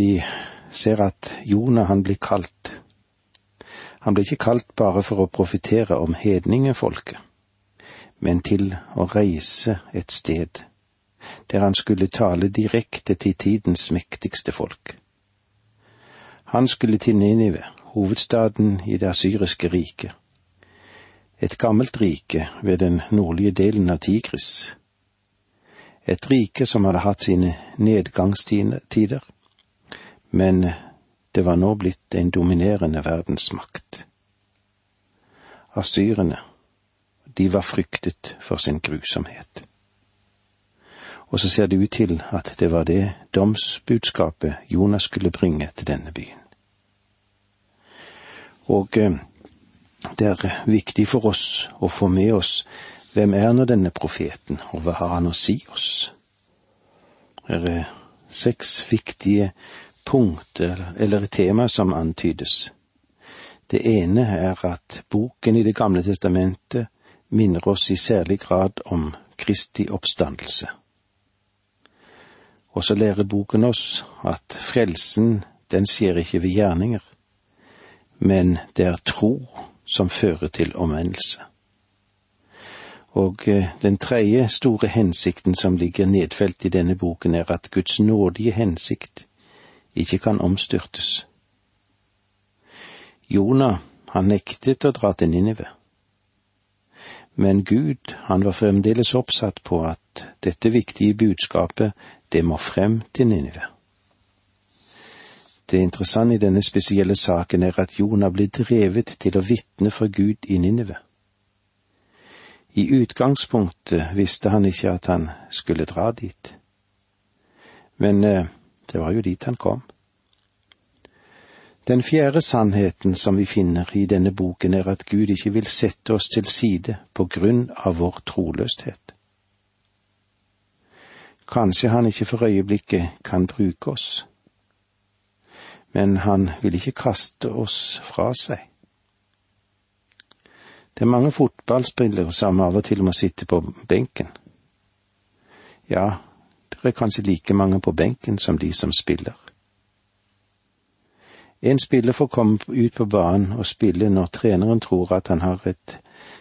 Vi ser at Jonah han blir kalt. Han ble ikke kalt bare for å profitere om hedningefolket, men til å reise et sted der han skulle tale direkte til tidens mektigste folk. Han skulle til Ninive, hovedstaden i det asyriske riket. Et gammelt rike ved den nordlige delen av Tigris. Et rike som hadde hatt sine nedgangstider, men det var nå blitt en dominerende verdensmakt. Asyrene, de var fryktet for sin grusomhet. Og så ser det ut til at det var det domsbudskapet Jonas skulle bringe til denne byen. Og eh, det er viktig for oss å få med oss hvem er nå denne profeten, og hva har han å si oss? Det er seks viktige punkter eller tema som antydes. Det ene er at boken i Det gamle testamentet minner oss i særlig grad om Kristi oppstandelse. Og så lærer boken oss at frelsen, den skjer ikke ved gjerninger, men det er tro som fører til omvendelse. Og eh, den tredje store hensikten som ligger nedfelt i denne boken, er at Guds nådige hensikt ikke kan omstyrtes. Jonah, han nektet å dra til Ninive. Men Gud, han var fremdeles oppsatt på at dette viktige budskapet, det må frem til Ninive. Det interessante i denne spesielle saken er at Jonah ble drevet til å vitne for Gud i Ninive. I utgangspunktet visste han ikke at han skulle dra dit, men eh, det var jo dit han kom. Den fjerde sannheten som vi finner i denne boken, er at Gud ikke vil sette oss til side på grunn av vår troløshet. Kanskje han ikke for øyeblikket kan bruke oss, men han vil ikke kaste oss fra seg. Det er mange fotballspillere som av og til må sitte på benken. Ja, er kanskje like mange på benken som de som spiller. En spiller får komme ut på banen og spille når treneren tror at han har et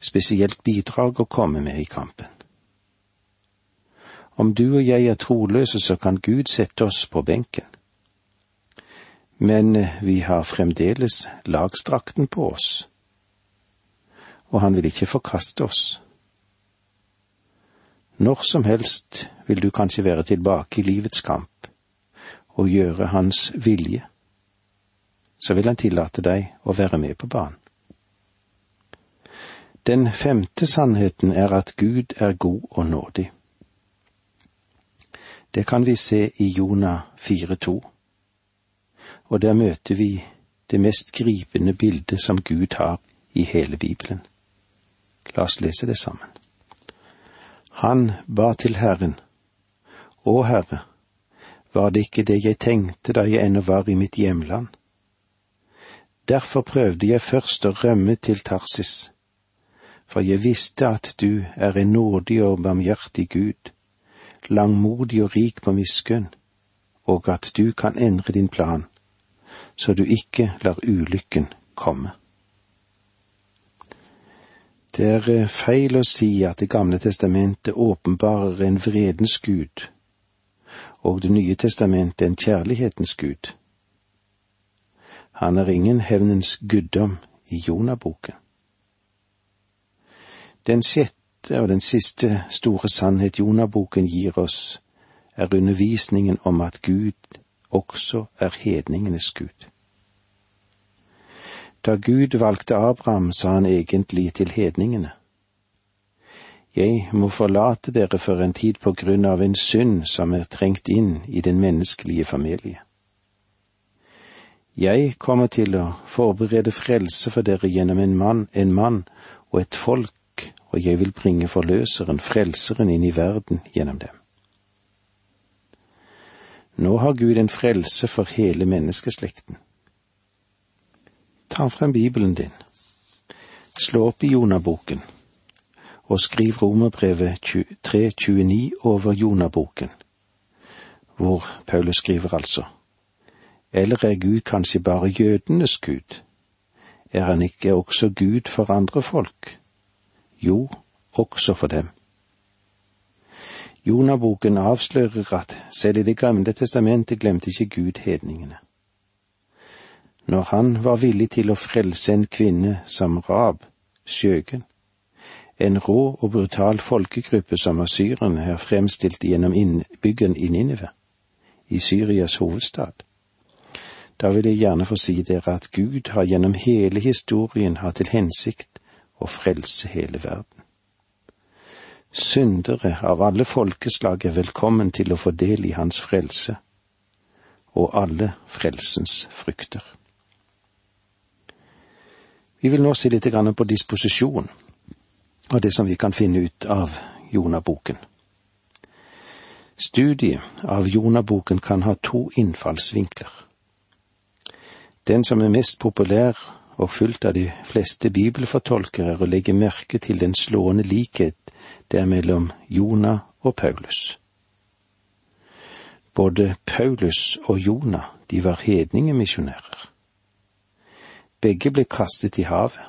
spesielt bidrag å komme med i kampen. Om du og jeg er troløse, så kan Gud sette oss på benken. Men eh, vi har fremdeles lagstrakten på oss, og han vil ikke forkaste oss. Når som helst vil du kanskje være tilbake i livets kamp og gjøre hans vilje så vil han tillate deg å være med på banen. Den femte sannheten er at Gud er god og nådig. Det kan vi se i Jonah 4,2, og der møter vi det mest gripende bildet som Gud har i hele Bibelen. La oss lese det sammen. Han ba til Herren, Å Herre, var det ikke det jeg tenkte da jeg ennå var i mitt hjemland? Derfor prøvde jeg først å rømme til Tarsis, for jeg visste at du er en nådig og barmhjertig Gud, langmodig og rik på miskunn, og at du kan endre din plan, så du ikke lar ulykken komme. Det er eh, feil å si at Det gamle testamentet åpenbarer en vredens gud, og Det nye testamentet en kjærlighetens gud. Han er ingen hevnens guddom i Jonaboken. Den sjette og den siste store sannhet Jonaboken gir oss, er undervisningen om at Gud også er hedningenes Gud. Da Gud valgte Abraham, sa han egentlig til hedningene. Jeg må forlate dere for en tid på grunn av en synd som er trengt inn i den menneskelige familie. Jeg kommer til å forberede frelse for dere gjennom en mann, en mann og et folk, og jeg vil bringe forløseren, frelseren, inn i verden gjennom dem. Nå har Gud en frelse for hele menneskeslekten. Ta frem Bibelen din, slå opp i Jonaboken, og skriv Romerbrevet 3.29 over Jonaboken, hvor Paulus skriver altså. Eller er Gud kanskje bare jødenes Gud? Er han ikke også Gud for andre folk? Jo, også for dem. Jonaboken avslører at selv i Det gamle testamentet glemte ikke Gud hedningene. Når han var villig til å frelse en kvinne som Rab, skjøgen, en rå og brutal folkegruppe som asyrerne er fremstilt gjennom innbyggen i Ninive, i Syrias hovedstad. Da vil jeg gjerne få si dere at Gud har gjennom hele historien hatt til hensikt å frelse hele verden. Syndere av alle folkeslag er velkommen til å få del i hans frelse, og alle frelsens frukter. Vi vil nå se litt på disposisjon og det som vi kan finne ut av Jonaboken. Studiet av Jonaboken kan ha to innfallsvinkler. Den som er mest populær og fulgt av de fleste bibelfortolkere, er å legge merke til den slående likhet der mellom Jonah og Paulus. Både Paulus og Jonah, de var hedningemisjonærer. Begge ble kastet i havet.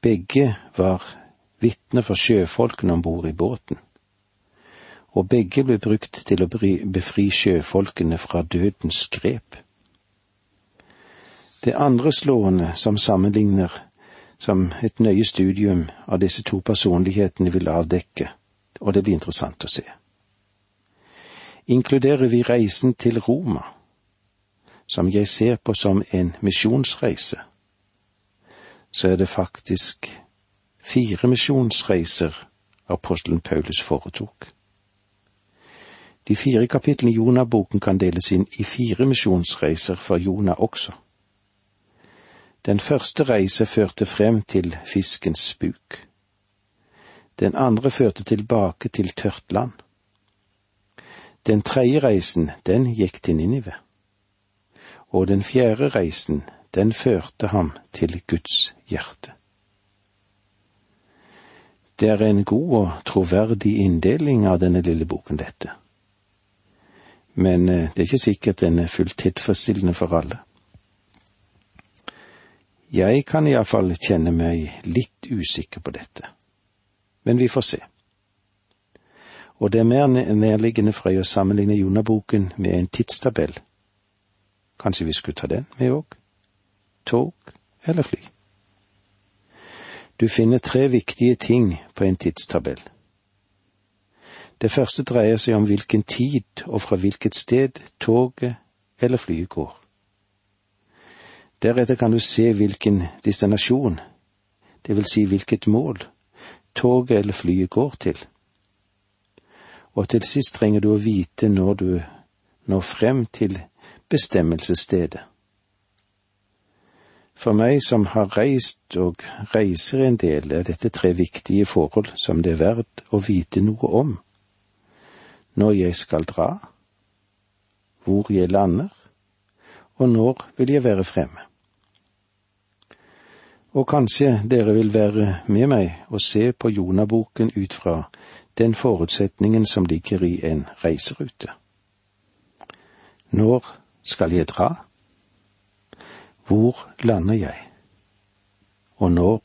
Begge var vitne for sjøfolkene om bord i båten, og begge ble brukt til å befri sjøfolkene fra dødens grep. Det andre slående som sammenligner som et nøye studium av disse to personlighetene vil avdekke, og det blir interessant å se. Inkluderer vi reisen til Roma, som jeg ser på som en misjonsreise, så er det faktisk fire misjonsreiser apostelen Paulus foretok. De fire kapitlene i Jonah-boken kan deles inn i fire misjonsreiser for Jonah også. Den første reise førte frem til fiskens buk. Den andre førte tilbake til tørt land. Den tredje reisen, den gikk til Ninive. Og den fjerde reisen, den førte ham til Guds hjerte. Det er en god og troverdig inndeling av denne lille boken, dette. Men eh, det er ikke sikkert den er fullt tilfredsstillende for alle. Jeg kan iallfall kjenne meg litt usikker på dette, men vi får se. Og det er mer nærliggende for å sammenligne Jonaboken med en tidstabell. Kanskje vi skulle ta den med òg? tog eller fly. Du finner tre viktige ting på en tidstabell. Det første dreier seg om hvilken tid og fra hvilket sted toget eller flyet går. Deretter kan du se hvilken destinasjon, det vil si hvilket mål, toget eller flyet går til. Og til sist trenger du å vite når du når frem til bestemmelsesstedet. For meg som har reist og reiser en del, er dette tre viktige forhold som det er verdt å vite noe om. Når jeg skal dra, hvor jeg lander, og når vil jeg være fremme. Og kanskje dere vil være med meg og se på Jonaboken ut fra den forutsetningen som ligger i en reiserute. Når skal jeg dra? Hvor lander jeg? Og når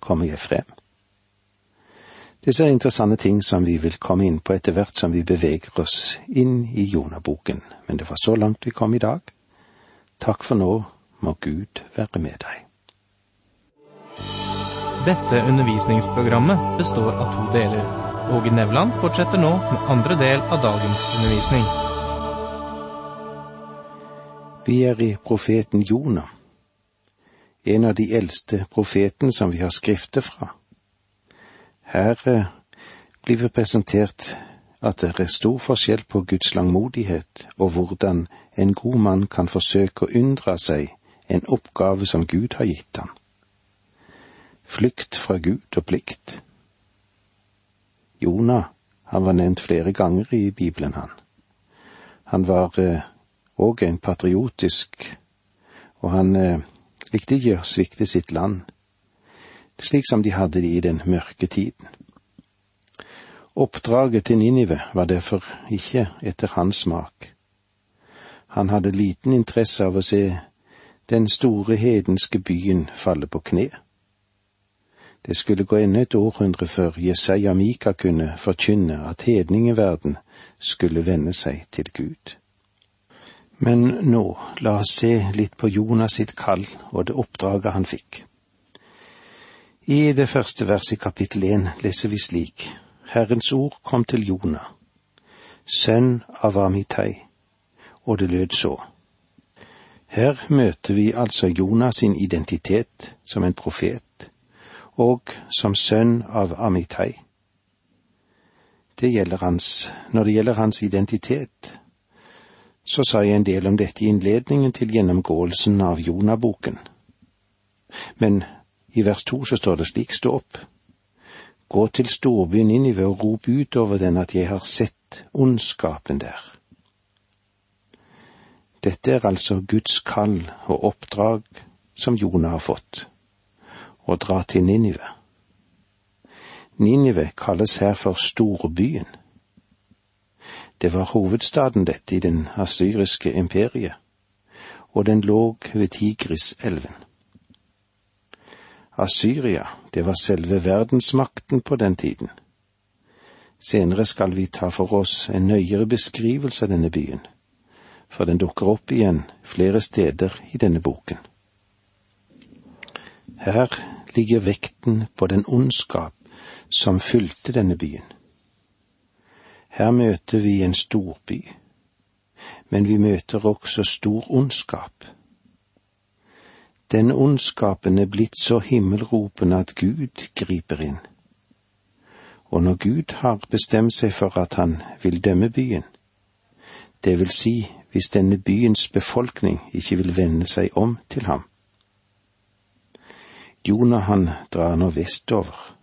kommer jeg frem? Disse er interessante ting som vi vil komme inn på etter hvert som vi beveger oss inn i Jonaboken, men det var så langt vi kom i dag. Takk for nå, må Gud være med deg. Dette undervisningsprogrammet består av to deler. Åge Nevland fortsetter nå med andre del av dagens undervisning. Vi er i profeten Jonah, en av de eldste profetene som vi har skrifter fra. Her eh, blir vi presentert at det er stor forskjell på Guds langmodighet og hvordan en god mann kan forsøke å unndra seg en oppgave som Gud har gitt ham. Flykt fra Gud og plikt. Jonah, han var nevnt flere ganger i Bibelen, han. Han var eh, og en patriotisk, og han eh, likte ikke å svikte sitt land, slik som de hadde det i den mørke tiden. Oppdraget til Ninive var derfor ikke etter hans smak. Han hadde liten interesse av å se den store hedenske byen falle på kne. Det skulle gå enda et århundre før Jesaja Mika kunne forkynne at hedningeverden skulle vende seg til Gud. Men nå, la oss se litt på Jonas sitt kall og det oppdraget han fikk. I det første verset i kapittel én leser vi slik, Herrens ord kom til Jonah, sønn av Amitai, og det lød så. Her møter vi altså Jonas sin identitet som en profet, og som sønn av Amitai. Det gjelder hans, når det gjelder hans identitet, så sa jeg en del om dette i innledningen til gjennomgåelsen av Jonaboken. Men i vers to så står det slik, stå opp. Gå til storbyen Ninive og rop utover den at jeg har sett ondskapen der. Dette er altså Guds kall og oppdrag som Jonah har fått å dra til Ninive. Ninive kalles her for storbyen. Det var hovedstaden dette i den asyriske imperiet, og den lå ved Tigriselven. Asyria, det var selve verdensmakten på den tiden. Senere skal vi ta for oss en nøyere beskrivelse av denne byen, for den dukker opp igjen flere steder i denne boken. Her ligger vekten på den ondskap som fylte denne byen. Her møter vi en storby, men vi møter også stor ondskap. Denne ondskapen er blitt så himmelropende at Gud griper inn. Og når Gud har bestemt seg for at han vil dømme byen, det vil si hvis denne byens befolkning ikke vil vende seg om til ham, Jonah han drar nå vestover,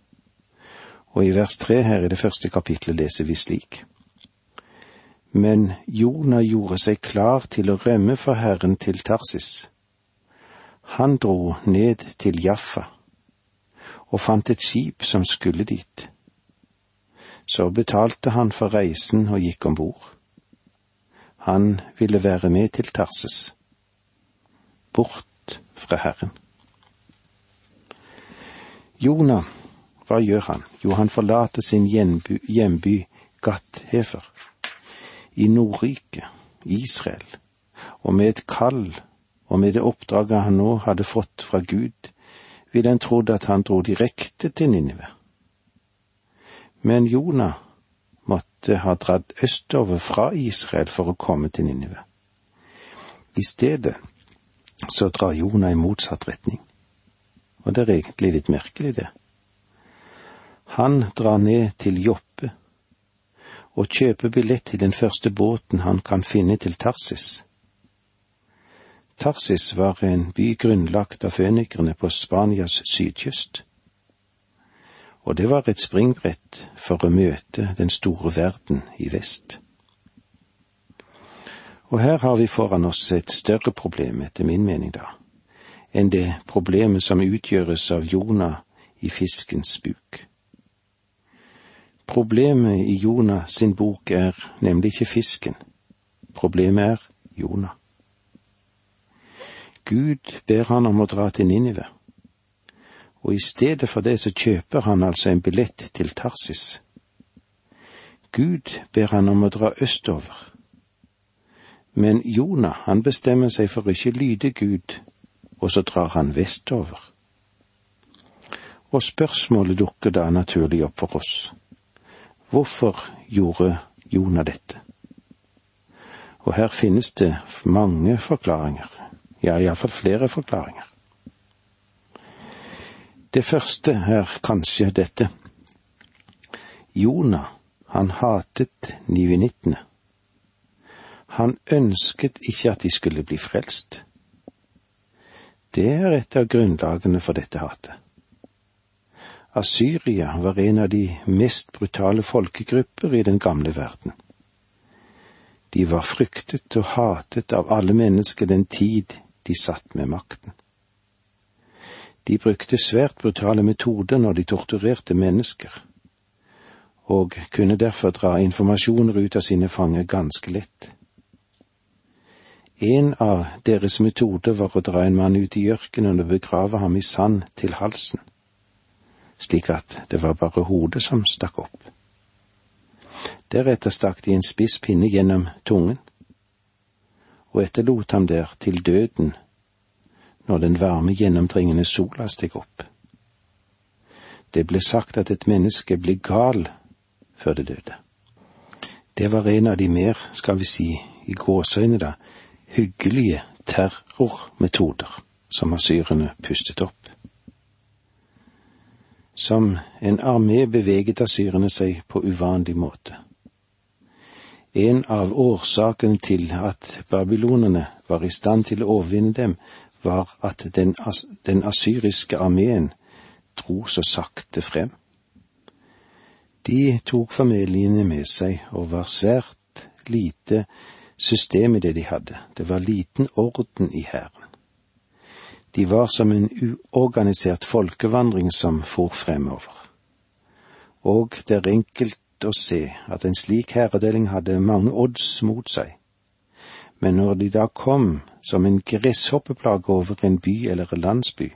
og i vers tre her i det første kapitlet leser vi slik. Men Jonah gjorde seg klar til å rømme for Herren til Tarsis. Han dro ned til Jaffa og fant et skip som skulle dit. Så betalte han for reisen og gikk om bord. Han ville være med til Tarses. Bort fra Herren. Jonah, hva gjør han? Jo, han forlater sin hjemby, hjemby Gat-Hefer i Nordriket, Israel, og med et kall og med det oppdraget han nå hadde fått fra Gud, ville en trodd at han dro direkte til Ninive. Men Jonah måtte ha dratt østover fra Israel for å komme til Ninive. I stedet så drar Jonah i motsatt retning og det er egentlig litt merkelig, det. Han drar ned til Joppe og kjøper billett til den første båten han kan finne til Tarsis. Tarsis var en by grunnlagt av fønikerne på Spanias sydkyst, og det var et springbrett for å møte den store verden i vest. Og her har vi foran oss et større problem, etter min mening, da enn det problemet som utgjøres av Jonah i fiskens buk. Problemet i Jonah sin bok er nemlig ikke fisken, problemet er Jonah. Gud ber han om å dra til Ninive, og i stedet for det så kjøper han altså en billett til Tarsis. Gud ber han om å dra østover, men Jonah han bestemmer seg for å ikke lyde Gud og så drar han vestover. Og spørsmålet dukker da naturlig opp for oss. Hvorfor gjorde Jonah dette? Og her finnes det mange forklaringer, ja, iallfall flere forklaringer. Det første er kanskje dette. Jonah, han hatet nivinittene. Han ønsket ikke at de skulle bli frelst. Det er et av grunnlagene for dette hatet. Asyria var en av de mest brutale folkegrupper i den gamle verden. De var fryktet og hatet av alle mennesker den tid de satt med makten. De brukte svært brutale metoder når de torturerte mennesker, og kunne derfor dra informasjoner ut av sine fanger ganske lett. En av deres metoder var å dra en mann ut i ørkenen og begrave ham i sand til halsen, slik at det var bare hodet som stakk opp. Deretter stakk de en spiss pinne gjennom tungen, og etterlot ham der til døden når den varme, gjennomtrengende sola steg opp. Det ble sagt at et menneske ble gal før det døde. Det var en av de mer, skal vi si, i gåseøyne da, hyggelige terrormetoder som asyrene pustet opp. Som en armé beveget asyrene seg på uvanlig måte. En av årsakene til at babylonerne var i stand til å overvinne dem, var at den, den asyriske armeen dro så sakte frem. De tok familiene med seg og var svært lite system i det de hadde. Det var liten orden i hæren. De var som en uorganisert folkevandring som for fremover. Og det er enkelt å se at en slik herredeling hadde mange odds mot seg. Men når de da kom som en gresshoppeplage over en by eller en landsby,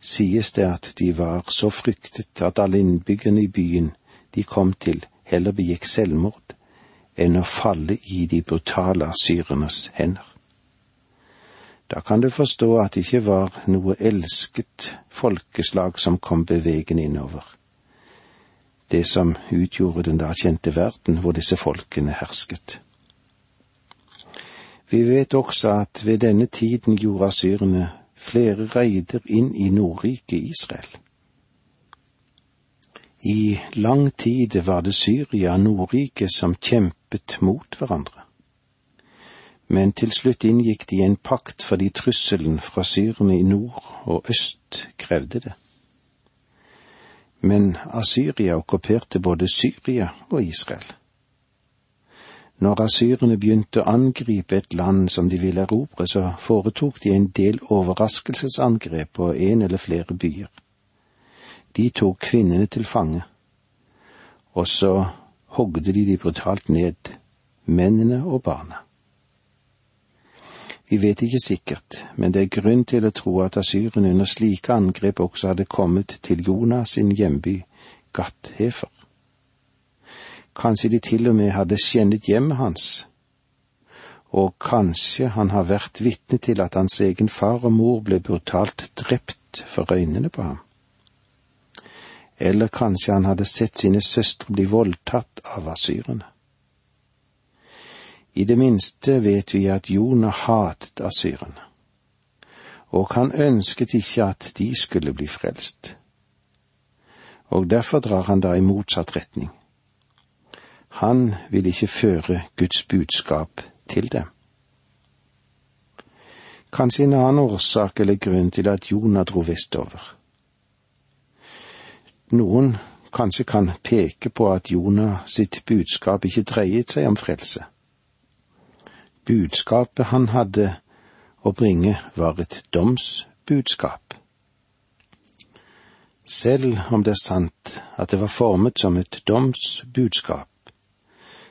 sies det at de var så fryktet at alle innbyggerne i byen de kom til, heller begikk selvmord enn å falle i de brutale asyrernes hender. Da kan du forstå at det ikke var noe elsket folkeslag som kom bevegende innover, det som utgjorde den da kjente verden hvor disse folkene hersket. Vi vet også at ved denne tiden gjorde asyrene flere reider inn i Nordriket Israel. I lang tid var det Syria og Nordriket som kjempet mot hverandre. Men til slutt inngikk de en pakt fordi trusselen fra syrerne i nord og øst krevde det. Men Asyria okkuperte både Syria og Israel. Når asyrene begynte å angripe et land som de ville erobre, så foretok de en del overraskelsesangrep på en eller flere byer. De tok kvinnene til fange, og så hogde de de brutalt ned, mennene og barna. Vi vet ikke sikkert, men det er grunn til å tro at asyrene under slike angrep også hadde kommet til Jonas sin hjemby, Gathefer. Kanskje de til og med hadde skjennet hjemmet hans, og kanskje han har vært vitne til at hans egen far og mor ble brutalt drept for øynene på ham eller kanskje han hadde sett sine søstre bli voldtatt av asyrene. I det minste vet vi at Jonah hatet asyrene, og han ønsket ikke at de skulle bli frelst. Og derfor drar han da i motsatt retning. Han vil ikke føre Guds budskap til dem. Kanskje en annen årsak eller grunn til at Jonah dro vestover noen kanskje kan peke på at Jonah sitt budskap ikke dreiet seg om frelse. Budskapet han hadde å bringe, var et domsbudskap. Selv om det er sant at det var formet som et domsbudskap,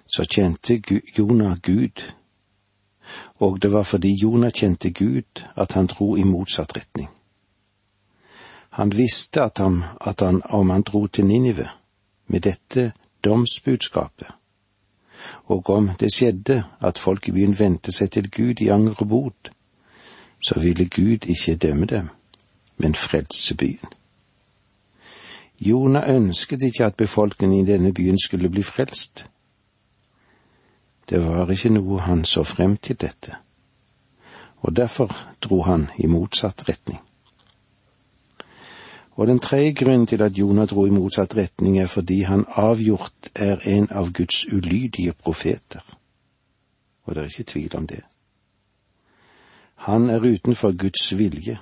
så kjente Jonah Gud, og det var fordi Jonah kjente Gud at han dro i motsatt retning. Han visste at han, at han, om han dro til Ninive med dette domsbudskapet, og om det skjedde at folk i byen vendte seg til Gud i anger og bot, så ville Gud ikke dømme dem, men frelse byen. Jonah ønsket ikke at befolkningen i denne byen skulle bli frelst. Det var ikke noe han så frem til dette, og derfor dro han i motsatt retning. Og den tredje grunnen til at Jonah dro i motsatt retning, er fordi han avgjort er en av Guds ulydige profeter. Og det er ikke tvil om det. Han er utenfor Guds vilje,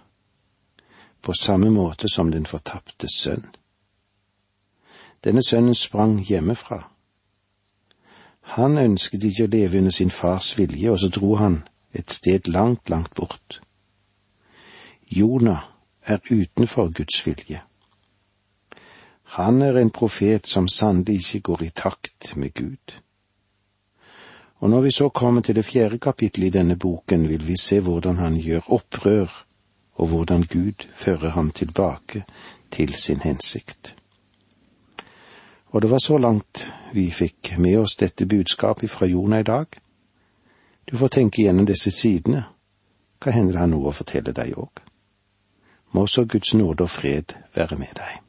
på samme måte som den fortapte sønn. Denne sønnen sprang hjemmefra. Han ønsket ikke å leve under sin fars vilje, og så dro han et sted langt, langt bort. Jonah er utenfor Guds vilje. Han er en profet som sannelig ikke går i takt med Gud. Og når vi så kommer til det fjerde kapittelet i denne boken, vil vi se hvordan han gjør opprør, og hvordan Gud fører ham tilbake til sin hensikt. Og det var så langt vi fikk med oss dette budskapet fra Jona i dag. Du får tenke gjennom disse sidene. Hva hender det har noe å fortelle deg òg? Må så Guds nåde og fred være med deg.